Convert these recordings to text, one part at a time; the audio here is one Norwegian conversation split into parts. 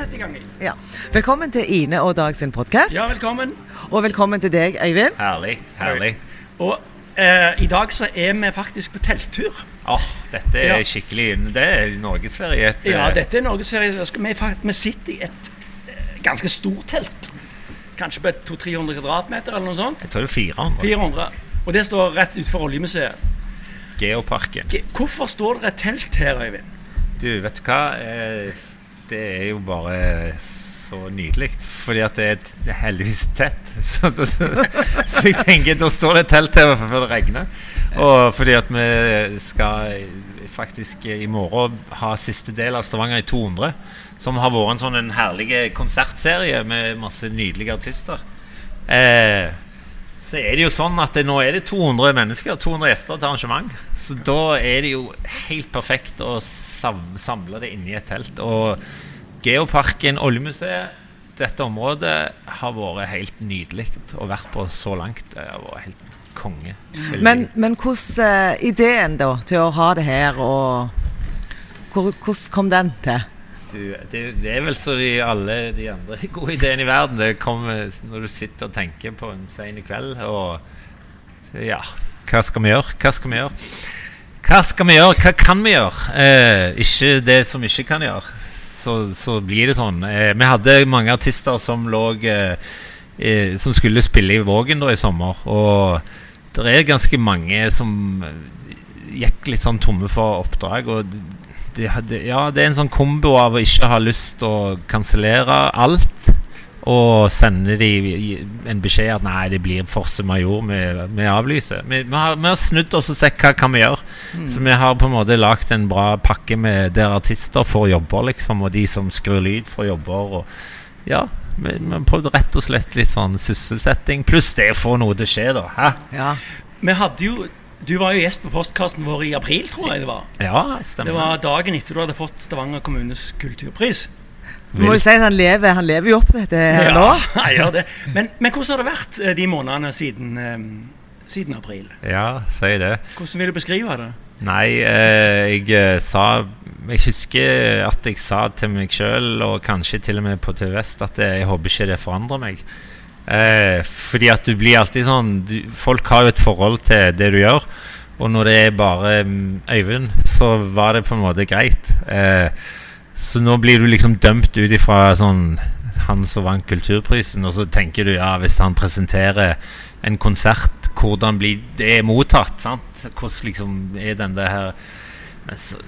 Ja, velkommen. Sett i gang. Ja. Velkommen til Ine og Dag sin podkast. Ja, velkommen. Og velkommen til deg, Øyvind. Herlig. herlig. Og eh, i dag så er vi faktisk på telttur. Åh, dette er Ja. skikkelig Det er norgesferie. Et, Ja, eh, dette er norgesferie. Vi, er vi sitter i et eh, ganske stort telt. Kanskje på 200-300 kvadratmeter eller noe sånt. Jeg tror det er 400. 400. Og det står rett utenfor Oljemuseet. Geoparken. Ge- Hvorfor står det et telt her, Øyvind? Du, vet du hva? Eh, Det er jo bare så nydelig. Fordi at det er, heldigvis tett. Så, det, så jeg tenker da står det et telt her før det regner. Og fordi at vi skal faktisk i morgen ha siste del av Stavanger i 200. Som har vært en sånn en herlig konsertserie med masse nydelige artister. Eh, så er det jo sånn at det, nå er det 200 mennesker, 200 gjester til arrangement. Så da er det jo helt perfekt å samle det inni et telt. Og Geoparken, Oljemuseet, dette området har vært helt nydelig å være på så langt. Det har vært helt konge. Men, men hvordan eh, ideen da til å ha det her, og hvor, hvordan kom den til? Du, det, det er vel så de, alle de andre gode ideene i verden. Det kommer når du sitter og tenker på en sen kveld og Ja, hva skal vi gjøre? Hva skal vi gjøre? Hva skal vi gjøre? Hva kan vi gjøre? Eh, ikke det som ikke kan gjøre. Så, så blir det sånn. Eh, vi hadde mange artister som lå eh, eh, Som skulle spille i Vågen da i sommer. Og det er ganske mange som eh, gikk litt sånn tomme for oppdrag. Og det, det, ja, det er en sånn kombo av å ikke ha lyst til å kansellere alt. Og sende de en beskjed at nei, det blir force major, vi, vi avlyser. Vi, vi, har, vi har snudd oss og sett hva kan vi gjøre. Så vi har på en måte lagd en bra pakke med der artister får jobber, liksom, og de som skrur lyd, får jobber. Og ja, vi, vi har prøvd rett og slett litt sånn sysselsetting. Pluss det å få noe til å skje, da. Hæ? Ja. Vi hadde jo Du var jo gjest på postkassen vår i april, tror jeg det var. Ja, stemmer. Det var dagen etter du hadde fått Stavanger kommunes kulturpris. Du må jo si at han lever, han lever jo opp til dette her nå. jeg gjør det. Men, men hvordan har det vært eh, de månedene siden, eh, siden april? Ja, si det. Hvordan vil du beskrive det? Nei, eh, jeg sa Jeg husker at jeg sa til meg sjøl, og kanskje til og med på TV Vest, at jeg håper ikke det forandrer meg. Eh, fordi at du blir alltid sånn du, Folk har jo et forhold til det du gjør. Og når det er bare mm, Øyvind, så var det på en måte greit. Eh, så nå blir du liksom dømt ut ifra sånn han som vant Kulturprisen, og så tenker du ja, hvis han presenterer en konsert, hvordan blir det mottatt? sant? Hvordan liksom er den det her så,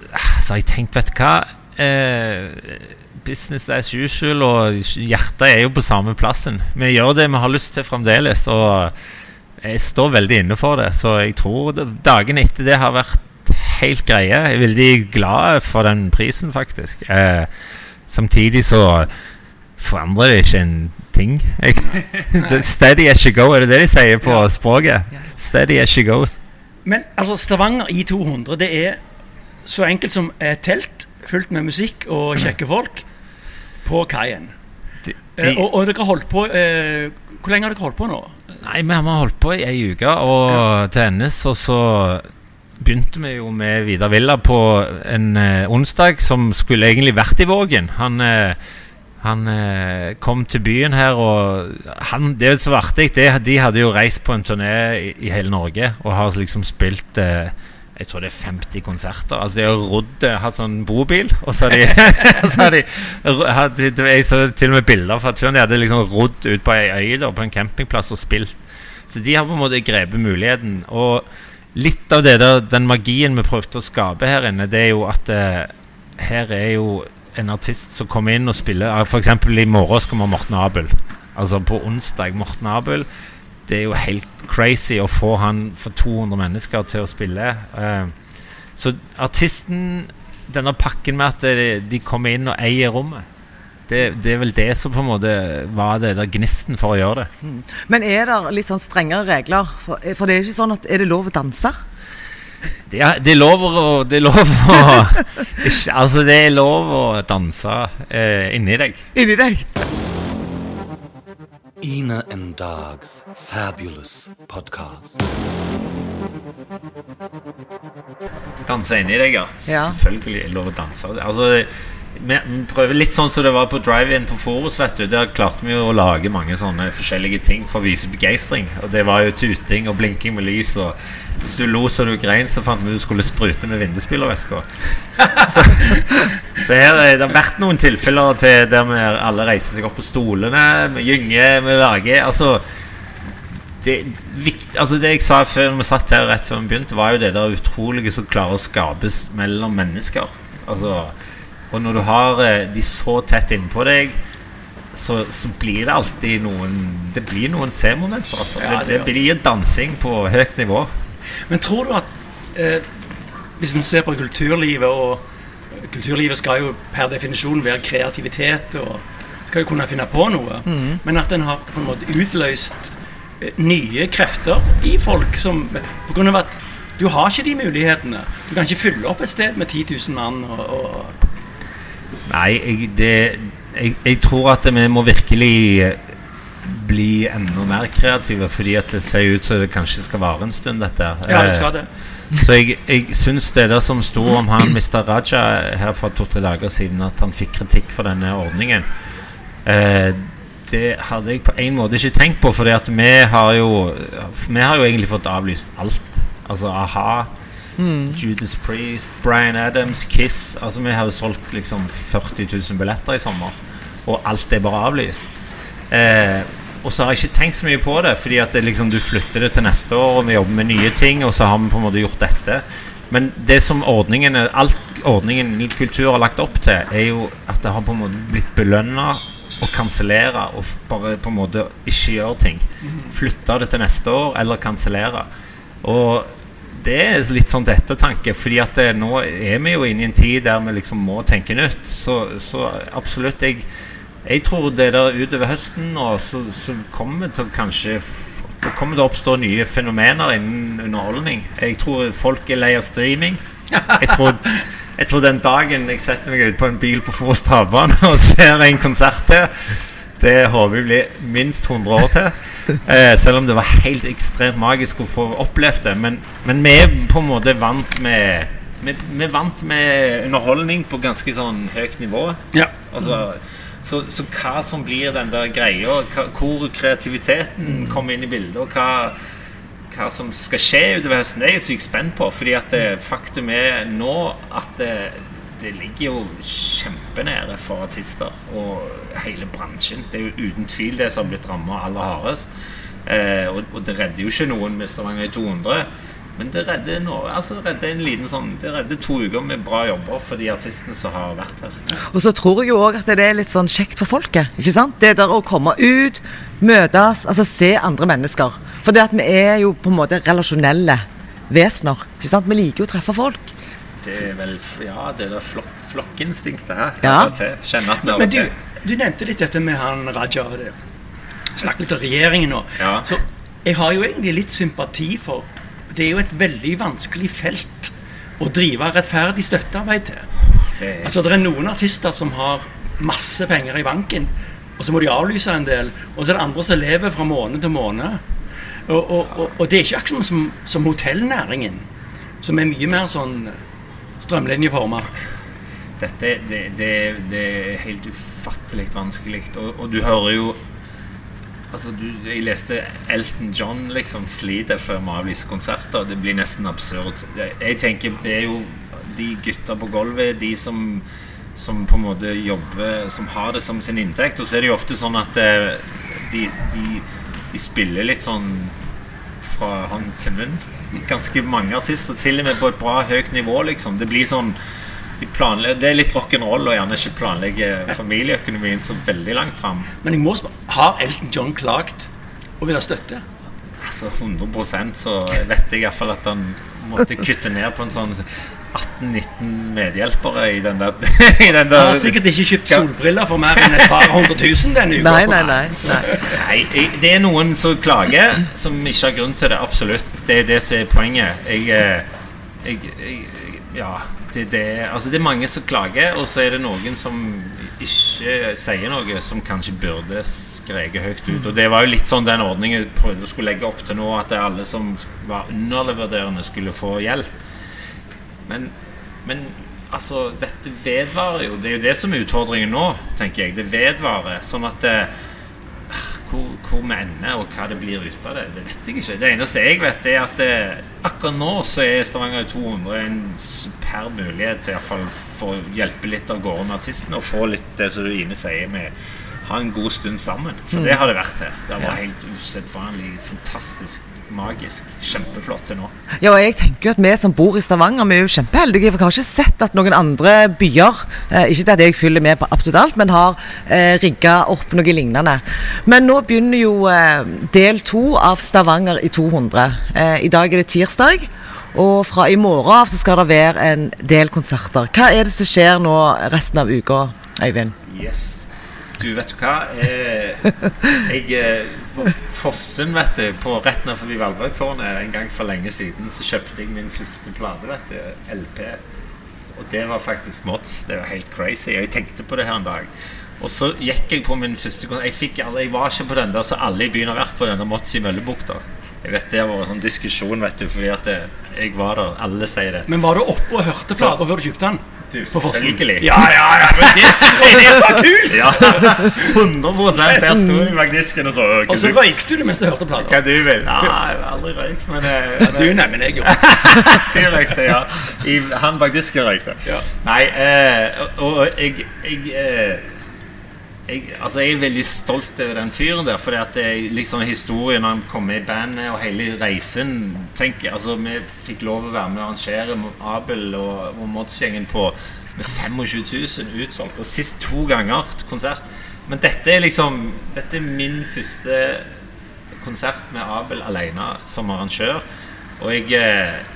så har jeg tenkt, vet du hva eh, Business as usual, og hjertet er jo på samme plassen. Vi gjør det vi har lyst til fremdeles, og jeg står veldig inne for det. Så jeg tror dagene etter det har vært helt greie. Jeg er veldig glad for den prisen, faktisk. Eh, samtidig så forandrer det ikke en ting. Steady as you go, er det det de sier på språket? Steady as you goes. Men altså, Stavanger i 200, det er så enkelt som et telt fullt med musikk og kjekke folk på kaien. De- Eh, og, og dere har holdt på eh, Hvor lenge har dere holdt på nå? Nei, vi har holdt på i ei uke og til NS. og så begynte vi jo med Vidar Villa på en eh, onsdag som skulle egentlig vært i Vågen. Han, eh, han eh, kom til byen her, og han, det jo så artig. Det, de hadde jo reist på en turné i, i hele Norge og har liksom spilt eh, jeg tror det er 50 konserter. Altså De har rodd, hatt sånn bobil, og så har de, så har de Jeg så til og med bilder fra turen. De hadde liksom rodd ut på ei øy da, på en campingplass og spilt. Så de har på en måte grepet muligheten. Og litt av det der, den magien vi prøvde å skape her inne, det er jo at eh, her er jo en artist som kommer inn og spiller F.eks. i morgen kommer Morten Abel. Altså på onsdag. Morten Abel. Det er jo helt crazy å få han for 200 mennesker til å spille. Eh, så artisten Denne pakken med at de, de kommer inn og eier rommet, det, det er vel det som på en måte var det der gnisten for å gjøre det. Men er det litt sånn strengere regler? For, for det er ikke sånn at Er det lov å danse? Det er, det er lov å Det er lov å ikke, Altså, det er lov å danse eh, inni deg. Inni deg? Ina and Dog's fabulous podcast. Danse inni deg, ja. Ja. Selvfølgelig lov å danse. Altså, vi prøver litt sånn som det var på drive-in på Forus. vet du Der klarte vi jo å lage mange sånne forskjellige ting for å vise begeistring. Og det var jo tuting og blinking med lys. Og hvis du lo så du grein, så fant vi du skulle sprute med vindusspylervæske. Så, så her er det har vært noen tilfeller til der vi alle reiser seg opp på stolene, vi gynger, vi lager Altså det, vikt, altså det jeg sa før vi satt her rett før vi begynte, var jo det der utrolige som klarer å skapes mellom mennesker. Altså, og når du har eh, de så tett innpå deg, så, så blir det alltid noen Det blir noen C-momenter. Altså. Ja, det, det blir dansing på høyt nivå. Men tror du at eh, hvis en ser på kulturlivet og Kulturlivet skal jo per definisjon være kreativitet og skal jo kunne finne på noe. Men at en har på en måte utløst eh, nye krefter i folk som På grunn av at du har ikke de mulighetene. Du kan ikke fylle opp et sted med 10 000 mann. Og, og Nei, jeg, det, jeg, jeg tror at vi må virkelig eh, bli enda mer kreative, fordi at det ser ut som det kanskje skal vare en stund, dette. Ja, det Eh, skal det. Så jeg, jeg syns det der som sto om han Mr. Raja her for to-tre dager siden, at han fikk kritikk for denne ordningen, eh, det hadde jeg på en måte ikke tenkt på, at vi Vi har jo egentlig fått avlyst alt. Altså a-ha, Judas Priest, Bryan Adams, Kiss. Altså Vi har jo solgt liksom 40 000 billetter i sommer, og alt er bare avlyst. Eh, og så har jeg ikke tenkt så mye på det, fordi at det liksom, du flytter det til neste år, og vi jobber med nye ting, og så har vi på en måte gjort dette. Men det som ordningen alt ordningen kultur har lagt opp til, er jo at det har på en måte blitt belønna å kansellere og bare på en måte ikke gjøre ting. Flytte det til neste år, eller kansellere. Og det er litt sånn ettertanke, at det, nå er vi jo inne i en tid der vi liksom må tenke nytt. Så, så absolutt, jeg, jeg tror det der utover høsten nå, så, så kommer det kanskje det kommer til å oppstå nye fenomener innen underholdning. Jeg tror folk er lei av streaming. Jeg tror, jeg tror den dagen jeg setter meg ut på en bil på Forus travbane og ser en konsert til, det håper jeg blir minst 100 år til. Eh, selv om det var helt ekstremt magisk å få opplevd det. Men, men vi er på en måte vant med vi, vi vant med underholdning på ganske sånn høyt nivå. Ja. Altså, så, så hva som blir den der greia, hva, hvor kreativiteten kommer inn i bildet, og hva, hva som skal skje utover høsten, det er jeg sykt spent på. Fordi at det, faktum er nå at det, det ligger jo kjempenære for artister og hele bransjen. Det er jo uten tvil det som har blitt ramma aller hardest. Eh, og, og det redder jo ikke noen med Stavanger i 200. Men det redder, noe, altså det redder en liten sånn Det redder to uker med bra jobber for de artistene som har vært her. Og så tror jeg jo òg at det er litt sånn kjekt for folket. ikke sant? Det der å komme ut, møtes, altså se andre mennesker. For det at vi er jo på en måte relasjonelle vesener. ikke sant? Vi liker jo å treffe folk. Det er vel Ja, det er flok flokkinstinktet her. Ja. vi Men du, du nevnte litt dette med han Raja. Snakket litt om regjeringen nå. Ja. Så jeg har jo egentlig litt sympati for Det er jo et veldig vanskelig felt å drive rettferdig støttearbeid til. Det er, Altså, Det er noen artister som har masse penger i banken, og så må de avlyse en del. Og så er det andre som lever fra måned til måned. Og, og, og, og det er ikke akkurat som, som hotellnæringen, som er mye mer sånn strømlinjeforma. dette det, det, det er helt ufattelig vanskelig. Og, og du hører jo Altså, du, Jeg leste Elton John liksom sliter for å avlyse konserter. Det blir nesten absurd. Jeg tenker det er jo de gutta på gulvet, de som som på en måte jobber Som har det som sin inntekt. Og så er det jo ofte sånn at eh, de, de, de spiller litt sånn fra hånd til munn. Ganske mange artister, til og med på et bra høyt nivå, liksom. Det blir sånn de Det er litt rock'n'roll å gjerne ikke planlegge familieøkonomien så veldig langt fram. Men jeg må spørre, har Elton John klagt og vil ha støtte? Altså 100% så vet jeg iallfall at han måtte kutte ned på en sånn 18-19 medhjelpere i den der, i den Han har sikkert ikke kjøpt solbriller for mer enn et par hundre tusen denne uka. Nei, nei, nei. nei. Nei, det er noen som klager, som ikke har grunn til det. Absolutt. Det er det som er poenget. Jeg, eh, jeg, jeg Ja. Det, det, altså det er mange som klager, og så er det noen som ikke sier noe, som kanskje burde skreket høyt ut. Og det var jo litt sånn den ordningen prøvde å skulle legge opp til nå, at alle som var underleverderende, skulle få hjelp. Men, men Altså, dette vedvarer jo. Det er jo det som er utfordringen nå, tenker jeg. Det vedvarer. Sånn at det, hvor, hvor vi ender, og hva det blir ut av det, det vet jeg ikke. Det eneste jeg vet, er at det, akkurat nå så er Stavanger 200 en superb mulighet til iallfall å hjelpe litt av gårde med artistene og få litt det som du Ine sier, med ha en god stund sammen. For det har det vært her. Det var helt usedvanlig fantastisk. Magisk. Kjempeflott til nå. Ja, og jeg tenker jo at Vi som bor i Stavanger, vi er jo kjempeheldige. For jeg har ikke sett at noen andre byer eh, Ikke at jeg fyller med på absolutt alt, men har eh, rigga opp noe lignende. Men nå begynner jo eh, del to av Stavanger i 200. Eh, I dag er det tirsdag. Og fra i morgen av så skal det være en del konserter. Hva er det som skjer nå resten av uka, Øyvind? Yes. Du, vet du hva? Jeg Fossen, vet du, på rett ned forbi Valborgtårnet en gang for lenge siden, så kjøpte jeg min første plate, vet du. LP. Og det var faktisk Mods. Det var helt crazy. Jeg tenkte på det her en dag. Og så gikk jeg på min første konsert. Jeg, jeg var ikke på den der så alle i byen har vært på den der Mods i Møllebukta. Jeg vet Det var en sånn diskusjon, vet du, fordi at det, jeg var der. Alle sier det. Men var du oppe og hørte plata før du kjøpte den? Du, selvfølgelig. Ja, ja, ja, men det, det er så kult! Ja, 100 Der sto de bak disken og så Og så røykte du mens du hørte Hva du vil? Ja, jeg har aldri røykt, men jeg, Du, nei, men jeg gjorde Du røykte, ja. I, han bak disken røykte. Ja. Nei, eh, og, og jeg, jeg, eh, jeg Altså, jeg er veldig stolt over den fyren der. For det er liksom historien han kom med i bandet og hele reisen Tenk, altså Vi fikk lov å være med og arrangere Abel og, og Mods-gjengen på med 25 000 utsolgt. Og sist to ganger konsert. Men dette er liksom Dette er min første konsert med Abel alene som arrangør. Og jeg eh,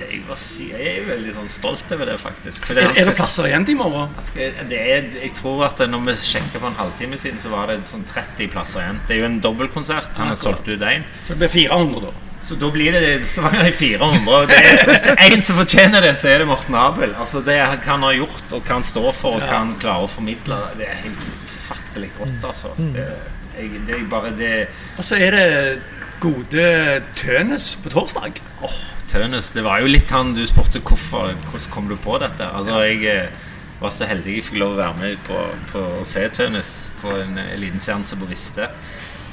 jeg, var, jeg er veldig sånn stolt over det, faktisk. Er, er det plasser igjen til i morgen? skal- det er, jeg tror at når vi sjekket for en halvtime siden, så var det sånn 30 plasser igjen. Det er jo en dobbeltkonsert. Han har solgt ut én. Så det blir 400, da. Så da blir det Stavanger i 400. Og det er, hvis det er én som fortjener det, så er det Morten Abel. Altså Det han kan ha gjort, og hva han står for, og hva han klarer å formidle, det er helt ufattelig rått, altså. Det, jeg, det er bare det Og så er det gode Tønes på torsdag. Åh, Tønes. Det var jo litt han du spurte hvorfor Hvordan kom du på dette? Altså, jeg eh, var så heldig jeg fikk lov å være med på, på å se Tønes på en eh, liten seanse på Viste.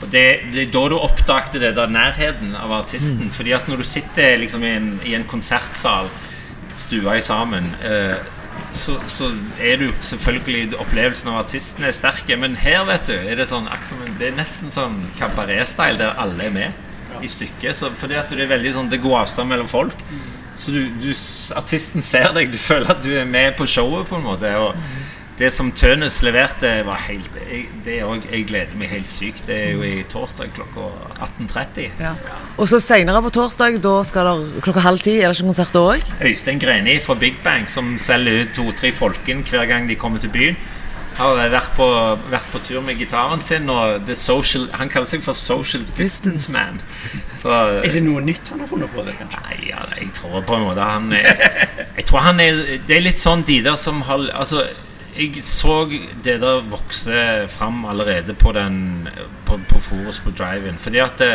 Og det, det er da du oppdagte det der nærheten av artisten. Fordi at når du sitter liksom i en, i en konsertsal stua i sammen, eh, så, så er du selvfølgelig Opplevelsen av artisten er sterke. Men her, vet du, er det sånn Det er nesten sånn kabaret-style der alle er med i stykket. Så fordi at det er veldig sånn Det er god avstand mellom folk. Så du, du, artisten ser deg, du føler at du er med på showet på en måte. Og det som Tønes leverte, var helt jeg, det også, Jeg gleder meg helt sykt. Det er jo i torsdag klokka 18.30. Ja. Og så senere på torsdag, da skal det klokka halv ti, er det ikke konsert da òg? Øystein Greni fra Big Bang, som selger ut to-tre folken hver gang de kommer til byen. Har vært på, vært på tur med gitaren sin, og the social, han kaller seg for Social Distance Man. Så Er det noe nytt han har funnet på? det kanskje? Nei, ja, jeg tror på en måte han er Jeg tror han er Det er litt sånn de der som har Altså, jeg så det der vokse fram allerede på den På, på Forus på Drive-In. Fordi at det,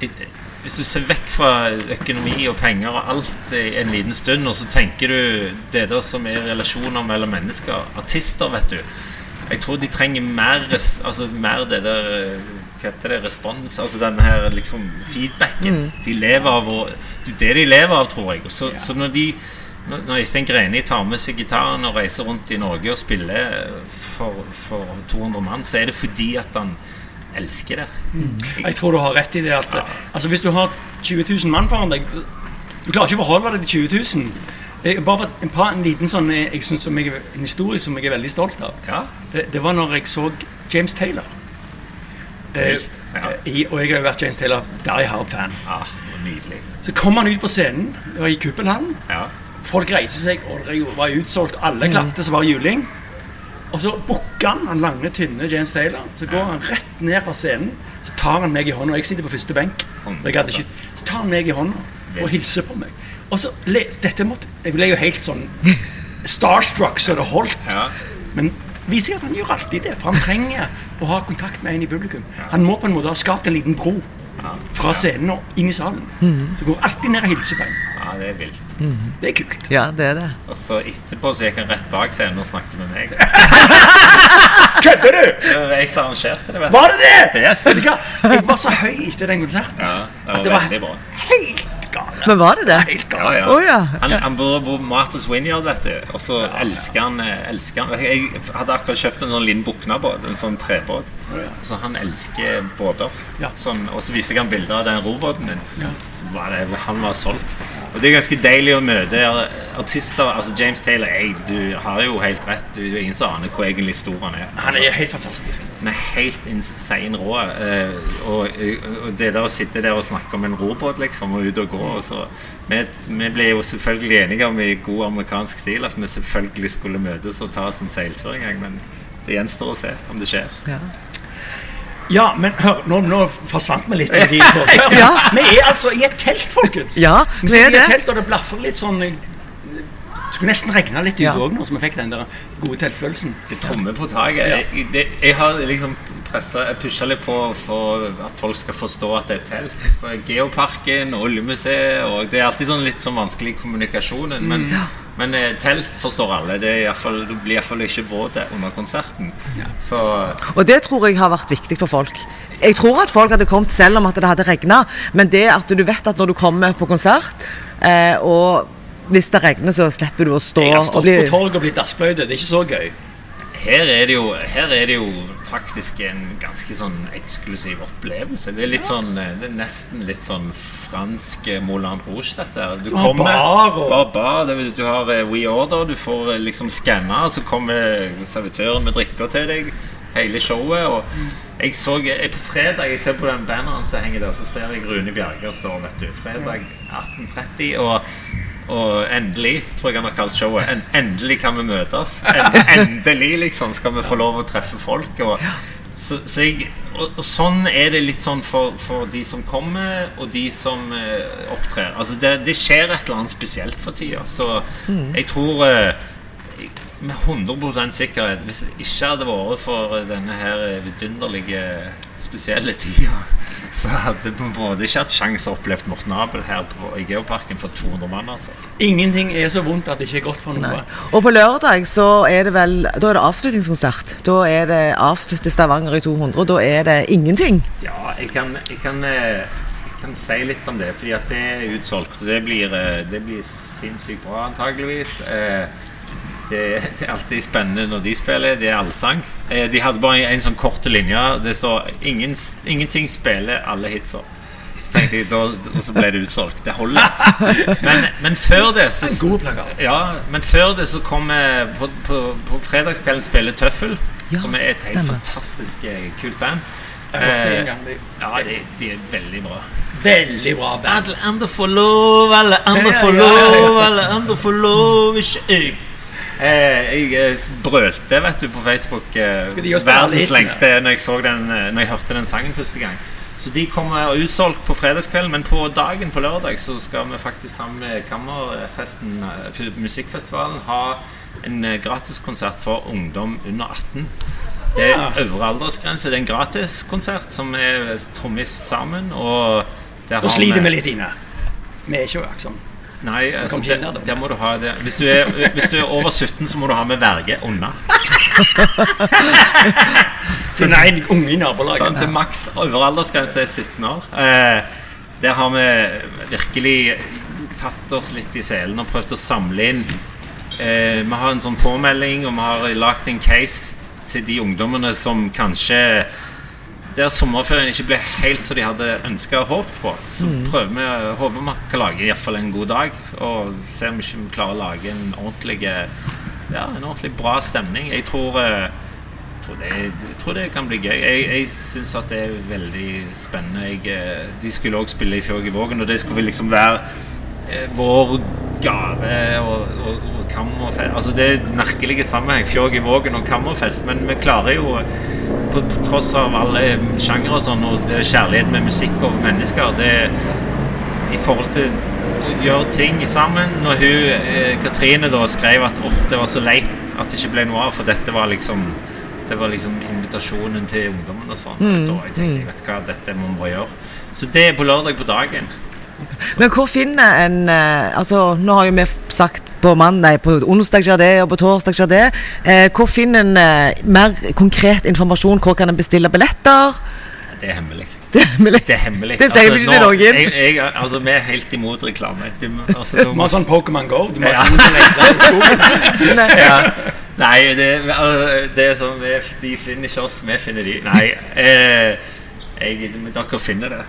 it- Hvis du ser vekk fra økonomi og penger og alt i en liten stund, og så tenker du det der som er relasjoner mellom mennesker Artister, vet du. Jeg tror de trenger mer, altså mer det der Hva heter det? Respons? Altså den her liksom feedbacken. De lever av å Det de lever av, tror jeg. Så, så når de når Øystein Greni tar med seg gitaren og reiser rundt i Norge og spiller for, for 200 mann, så er det fordi at han elsker det. Jeg tror du har rett i det at Altså Hvis du har 20 000 mann foran deg Du klarer ikke å forholde deg til 20 000. Jeg, bare en, par, en liten sånn eh, jeg synes som jeg, En historie som jeg er veldig stolt av. Ja. Det, det var når jeg så James Taylor. Eh, ja. i, og jeg har jo vært James Taylor Die Hard-fan. ja nydelig. Så kom han ut på scenen, det var i Kuppelhallen. Ja. Folk reiste seg, og det var utsolgt. Alle klapte, så var det juling. Og så booker han den lange, tynne James Taylor. Så går han rett ned fra scenen. Så tar han meg i hånda. Jeg sitter på første benk. Jeg hadde ikke, så tar han meg i hånda og hilser på meg. Og så, le, dette måtte, Jeg ble jo helt sånn starstruck så det holdt. Ja. Men viser at han gjør alltid det, for han trenger å ha kontakt med en i publikum. Han må på en måte ha skapt en liten bro fra scenen og inn i salen. Så går alltid ned og hilser på en. Ja, det er vilt. Det er kult. Ja, det er det. Og så etterpå så gikk han rett bak scenen og snakket med meg. Kødder du?! Jeg som arrangerte det, vet. Var det det?! Yes. Jeg var så høy etter den konserten. Ja, det var Det var- veldig bra. Helt gale. Men var det det? Helt Ja, gale. ja. Oh, ja. Han, han bor på Martha's Vineyard, vet du. Og så elsker han, elsker han Jeg hadde akkurat kjøpt en sånn Linn Bukna-båt, en sånn trebåt. Så han elsker båter. Ja. Sånn, og så viste jeg ham bilder av den robåten min. Ja. Så var det, han var solgt. Og det er ganske deilig å møte artister. Altså James Taylor, jeg, du har jo helt rett. Du er ingen som aner hvor egentlig stor han er. Han er helt fantastisk. Han er helt insane rå. eh, og, og det der å sitte der og snakke om en robåt liksom, og ut og gå og så, vi, vi ble jo selvfølgelig enige om i god amerikansk stil at vi selvfølgelig skulle møtes og ta oss en seiltur en gang. Men det gjenstår å se om det skjer. Ja. Ja, men hør, nå, nå forsvant vi litt. i. Ja. Vi er altså i et telt, folkens. Ja, vi vi sitter er i et det. telt, og det blaffer litt sånn Det skulle nesten regne litt ute Ja. nå, så vi fikk den der gode teltfølelsen. Det trommer på taket. Ja. Jeg, det, jeg har liksom presta, jeg pusha litt på for at folk skal forstå at det er telt. For Geoparken, Oljemuseet og Det er alltid sånn litt sånn vanskelig i kommunikasjonen. Men, men eh, telt forstår alle. Det er i hvert fall, du blir iallfall ikke våt under konserten. Så Og det tror jeg har vært viktig for folk. Jeg tror at folk hadde kommet selv om at det hadde regna, men det at du vet at når du kommer på konsert, eh, og hvis det regner, så slipper du å stå Jeg har stått bli på torget og blitt dassbløyte. Det er ikke så gøy. Her er, det jo, her er det jo faktisk en ganske sånn eksklusiv opplevelse. Det er litt sånn eh, Det er nesten litt sånn fransk eh, Moulin Rouge, dette her. Du har bar og- bar. Du har eh, We Order, du får liksom skanna, så kommer servitøren med drikker til deg. Hele showet. Og jeg så jeg, På fredag jeg ser på den banneren som henger der, så ser jeg Rune Bjerger står, vet du. Fredag 18.30. og og endelig, tror jeg han har kalt showet, en, endelig kan vi møtes. En, endelig liksom skal vi få lov å treffe folk. Og, så, så jeg, og, og sånn er det litt sånn for, for de som kommer, og de som eh, opptrer. Altså det, det skjer et eller annet spesielt for tida. Så jeg tror eh, med 100 sikkerhet Hvis det ikke hadde vært for denne her vidunderlige spesielle tida, så hadde vi både ikke hatt sjanse å oppleve Morten Abel her på, i Geoparken for 200 mann. altså Ingenting er så vondt at det ikke er godt for noe. Nei. Og på lørdag så er det vel Da er det avslutningskonsert. Da er det avslutte Stavanger i 200, og da er det ingenting. Ja, jeg kan, jeg kan, eh, jeg kan si litt om det, fordi at det er utsolgt. og Det blir, eh, det blir sinnssykt bra, antageligvis. Eh, Det, det er alltid spennende når de spiller. Det er allsang. Eh, De hadde bare en sånn kort linje. Det står ingen, 'Ingenting spiller alle hitser'. Så tenkte jeg, da, og så ble det utsolgt. Det holder. Men, men før det så plakat. ja, men før det så kom jeg på, på, på fredagskvelden spille Tøffel, Ja, som er et helt fantastisk eh, kult band. Eh, Ja, de, de er veldig bra. Veldig bra band. Alle andre får lov, alle andre får lov, alle andre får lov, ikke jeg. Eh, jeg eh, brølte vet du, på Facebook eh, verdens lengste når jeg, den, når jeg hørte den sangen første gang. Så de kommer utsolgt på fredagskvelden, men på dagen på lørdag så skal vi faktisk sammen med Kammerfesten, musikkfestivalen, ha en gratiskonsert for ungdom under 18. Det er øvre aldersgrense. Det er en gratiskonsert som er trommis sammen. Og har sliter vi litt inne. Vi er ikke aksom. Nei, altså, det, det der, må du ha det. Hvis du, er, hvis du er over 17, så må du ha med verge unna. Så nei, unge i nabolaget. Sånn, til maks øvre aldersgrense er 17 år. Eh, der har vi virkelig tatt oss litt i selen og prøvd å samle inn eh, Vi har en sånn påmelding, og vi har lagd en case til de ungdommene som kanskje der sommerferien ikke ble helt som de hadde ønska og håpet på. Så prøver vi, håper vi kan lage i hvert fall en god dag, og se om vi ikke klarer å lage en ordentlig ja, en ordentlig bra stemning. Jeg tror eh, jeg tror, det, jeg tror det kan bli gøy. Jeg, jeg syns at det er veldig spennende. Jeg, eh, de skulle også spille i Fjord i Vågen, og det skulle liksom være eh, vår gave og, og, og kammerfest Altså det er merkelige sammenheng, Fjåg i Vågen og kammerfest, men vi klarer jo på, på tross av alle sjangere og sånn, og det kjærlighet med musikk og mennesker det, I forhold til å gjøre ting sammen Når hun, eh, Katrine da skrev at åh, det var så leit at det ikke ble noe av, for dette var liksom det var liksom invitasjonen til ungdommen og sånn. Da jeg tenkte jeg, vet du hva, dette må vi gjøre. Så det er på lørdag på dagen. Men hvor finner en eh, Altså, nå har jo vi sagt på mandag, på onsdag skjer det, og på torsdag skjer det. Eh, hvor finner en eh, mer konkret informasjon? Hvor kan en bestille billetter? Det er hemmelig. Det er hemmelig. Det er hemmelig. Det sier vi ikke til noen. Jeg, jeg, altså, vi er helt imot reklame. Du, altså, du må ha sånn Pokémon Go. Du må Ja. sånn som leter i skogen. ja. Nei, det, altså, det er sånn vi, De finner ikke oss, vi finner de. Nei, eh, jeg, men dere finner det.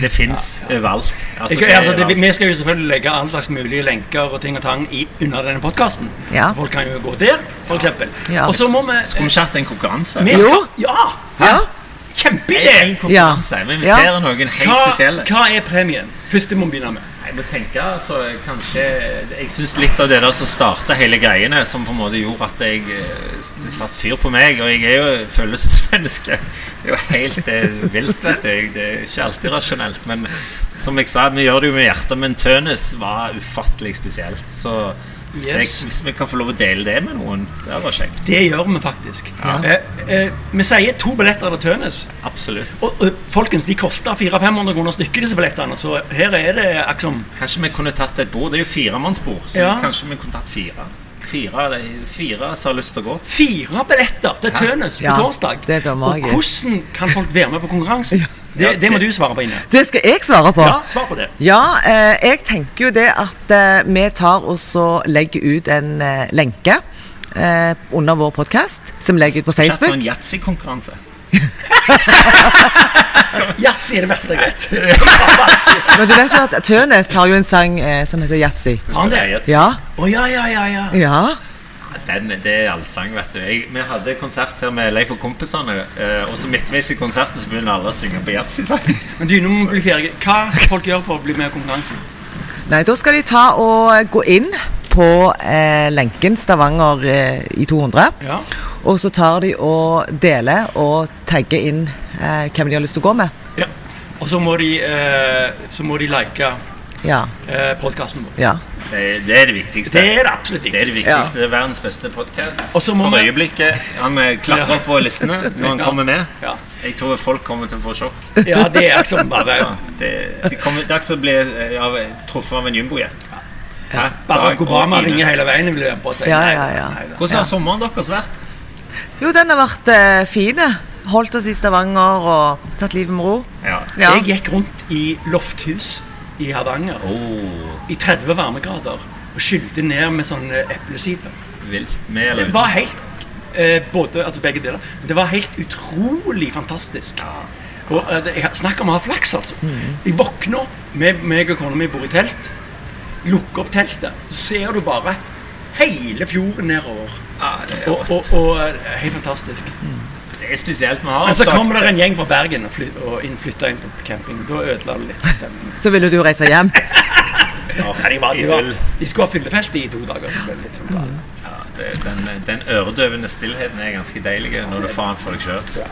Det fins overalt. Altså, Jeg, det altså, det, vi skal jo selvfølgelig legge all slags mulige lenker og ting og tang i, under denne podkasten. Ja. Folk kan jo gå der, f.eks. Ja. Og så må vi Skulle vi ikke hatt en konkurranse? vi skal, Ja! Ja. Kjempeidé! En. Vi inviterer noen helt Hva, spesielle. hva er premien? Første må vi begynne med. Jeg må tenke, altså, kanskje Jeg syns litt av det der som starta hele greiene, som på en måte gjorde at jeg satte det satt fyr på meg. Og jeg er jo følelsesmenneske. Det er jo helt eh, vilt, vet du. Det er ikke alltid rasjonelt. Men som jeg sa, vi gjør det jo med hjertet. Men Tønes var ufattelig spesielt. Så Yes. hvis vi kan få lov å dele det med noen, det hadde vært kjekt. Det gjør vi faktisk. Ja. Eh, eh, vi sier to billetter til Tønes. Absolutt. Og, og folkens, de koster 400-500 kroner stykket, disse billettene. Så her er det liksom Kanskje vi kunne tatt et bord. Det er jo firemannsbord. Så Ja. kanskje vi kunne tatt fire. Fire, fire som har lyst til å gå. fire billetter til Tønes Ja, på torsdag. det blir og hvordan kan folk være med på konkurransen? Det, det må du svare på, Ine. Det skal jeg svare på. Ja, svar på det. Ja, eh, jeg tenker jo det at eh, vi tar og så legger ut en eh, lenke eh, under vår podkast, som legger ut på Facebook. Chatter en yatzy-konkurranse. Yatzy er det verste jeg vet. Men du vet jo at Tønes har jo en sang eh, som heter Yatzy. Han det? Ja. Å ja, ja, ja. ja. Ja. Den, det er allsang, vet du. Jeg, vi hadde konsert her med Leif og kompisene, eh, og så midtveis i konserten så begynner alle å synge på yatzy-sang. Men du, nå må vi bli ferdige. Hva skal folk gjøre for å bli med i konkurransen? Nei, da skal de ta og gå inn på eh, lenken Stavanger eh, i 200. Ja. Og så tar de og deler og tagger inn eh, hvem de har lyst til å gå med. ja. Og så må de, eh, så må de like Ja. eh, podkasten vår. ja. Det, det er det viktigste. Det er det absolutt viktigste. Det er det viktigste. Det er verdens beste podkast. Og så må For øyeblikket. Han eh, klatrer opp på listene når han kommer med. ja. Jeg tror folk kommer til å få sjokk. ja, det er liksom bare Ja, det, det, kommer, det er ikke som å bli eh, truffet av en jumbojet. Hæ? Barack Obama ringer hele veien. Vil jeg på å si. Ja, ja, ja. Hvordan har sommeren deres vært? Jo, den har vært eh, fin. Holdt oss i Stavanger og tatt livet med ro. Ja. Ja. Jeg gikk rundt i lofthus i Hardanger Oh, i 30 varmegrader og skylte ned med sånn eplesider. vilt. Med Det var helt eh, både, altså begge deler. Men det var helt utrolig fantastisk. Og eh, snakk om å ha flaks, altså. Jeg våkner opp, med meg og kona mi bor i telt. Lukker opp teltet, så ser du bare hele fjorden nedover. Ja, det er Og, og, og eh, helt fantastisk. Det er spesielt. Vi har Men så kommer det en gjeng fra Bergen og, fly, og inn, flytter inn på camping. Da ødela det litt stemningen. Så ville du reise hjem. Ja, de, var, de, var, de skulle ha fyllefest i to dager. Det ble litt sånn galt. Ja, det, den, den øredøvende stillheten er ganske deilig når du får den for deg sjøl.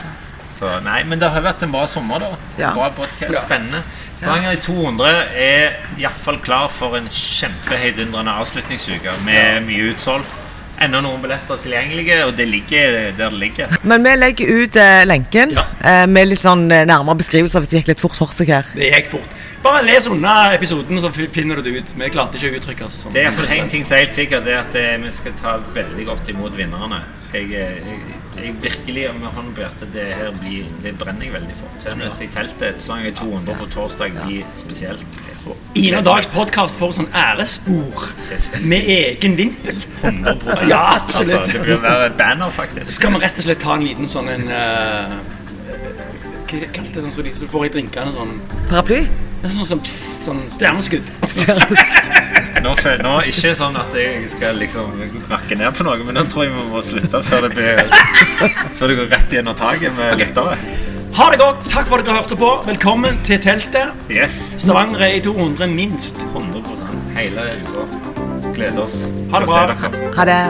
Så nei, men det har vært en bra sommer, da. Ja. Bra podcast, Spennende. Stavanger i 200 er iallfall klar for en kjempeheidundrende avslutningsuke med mye utsolgt. Enda noen billetter tilgjengelige, og det ligger der det ligger. Men vi legger ut eh, lenken Ja. eh, med litt sånn eh, nærmere beskrivelser hvis det gikk litt fort for seg her. Det gikk fort. Bare les unna episoden, så finner du det ut. Vi klarte ikke å uttrykke oss. Det er for én ting som er helt sikkert, det er at eh, vi skal ta veldig godt imot vinnerne. Jeg, eh, jeg, jeg virkelig med hånden på hjertet, det her blir Det brenner jeg veldig for. Tønnes i teltet, Stavanger i 200 på torsdag blir spesielt. Ine Dags podkast får sånn ærespor med egen vimpel. 100%. Ja, absolutt. Altså, det bør være banner, faktisk. Skal vi rett og slett ta en liten sånn en eh, Hva kalte det sånn som de som får i drinkene sånn Paraply? Sånn, sånn, pss, sånn stjerneskudd. Nå, føl- nå Ikke sånn at jeg skal liksom nakke ned på noe, men nå tror jeg vi må slutte før det blir Før det går rett gjennom taket med lyttere. Ha det godt. Takk for at dere hørte på. Velkommen til teltet. Yes. Stavanger er i 200 minst. 100% Hele uka. Gleder oss. Ha det bra. Ha det.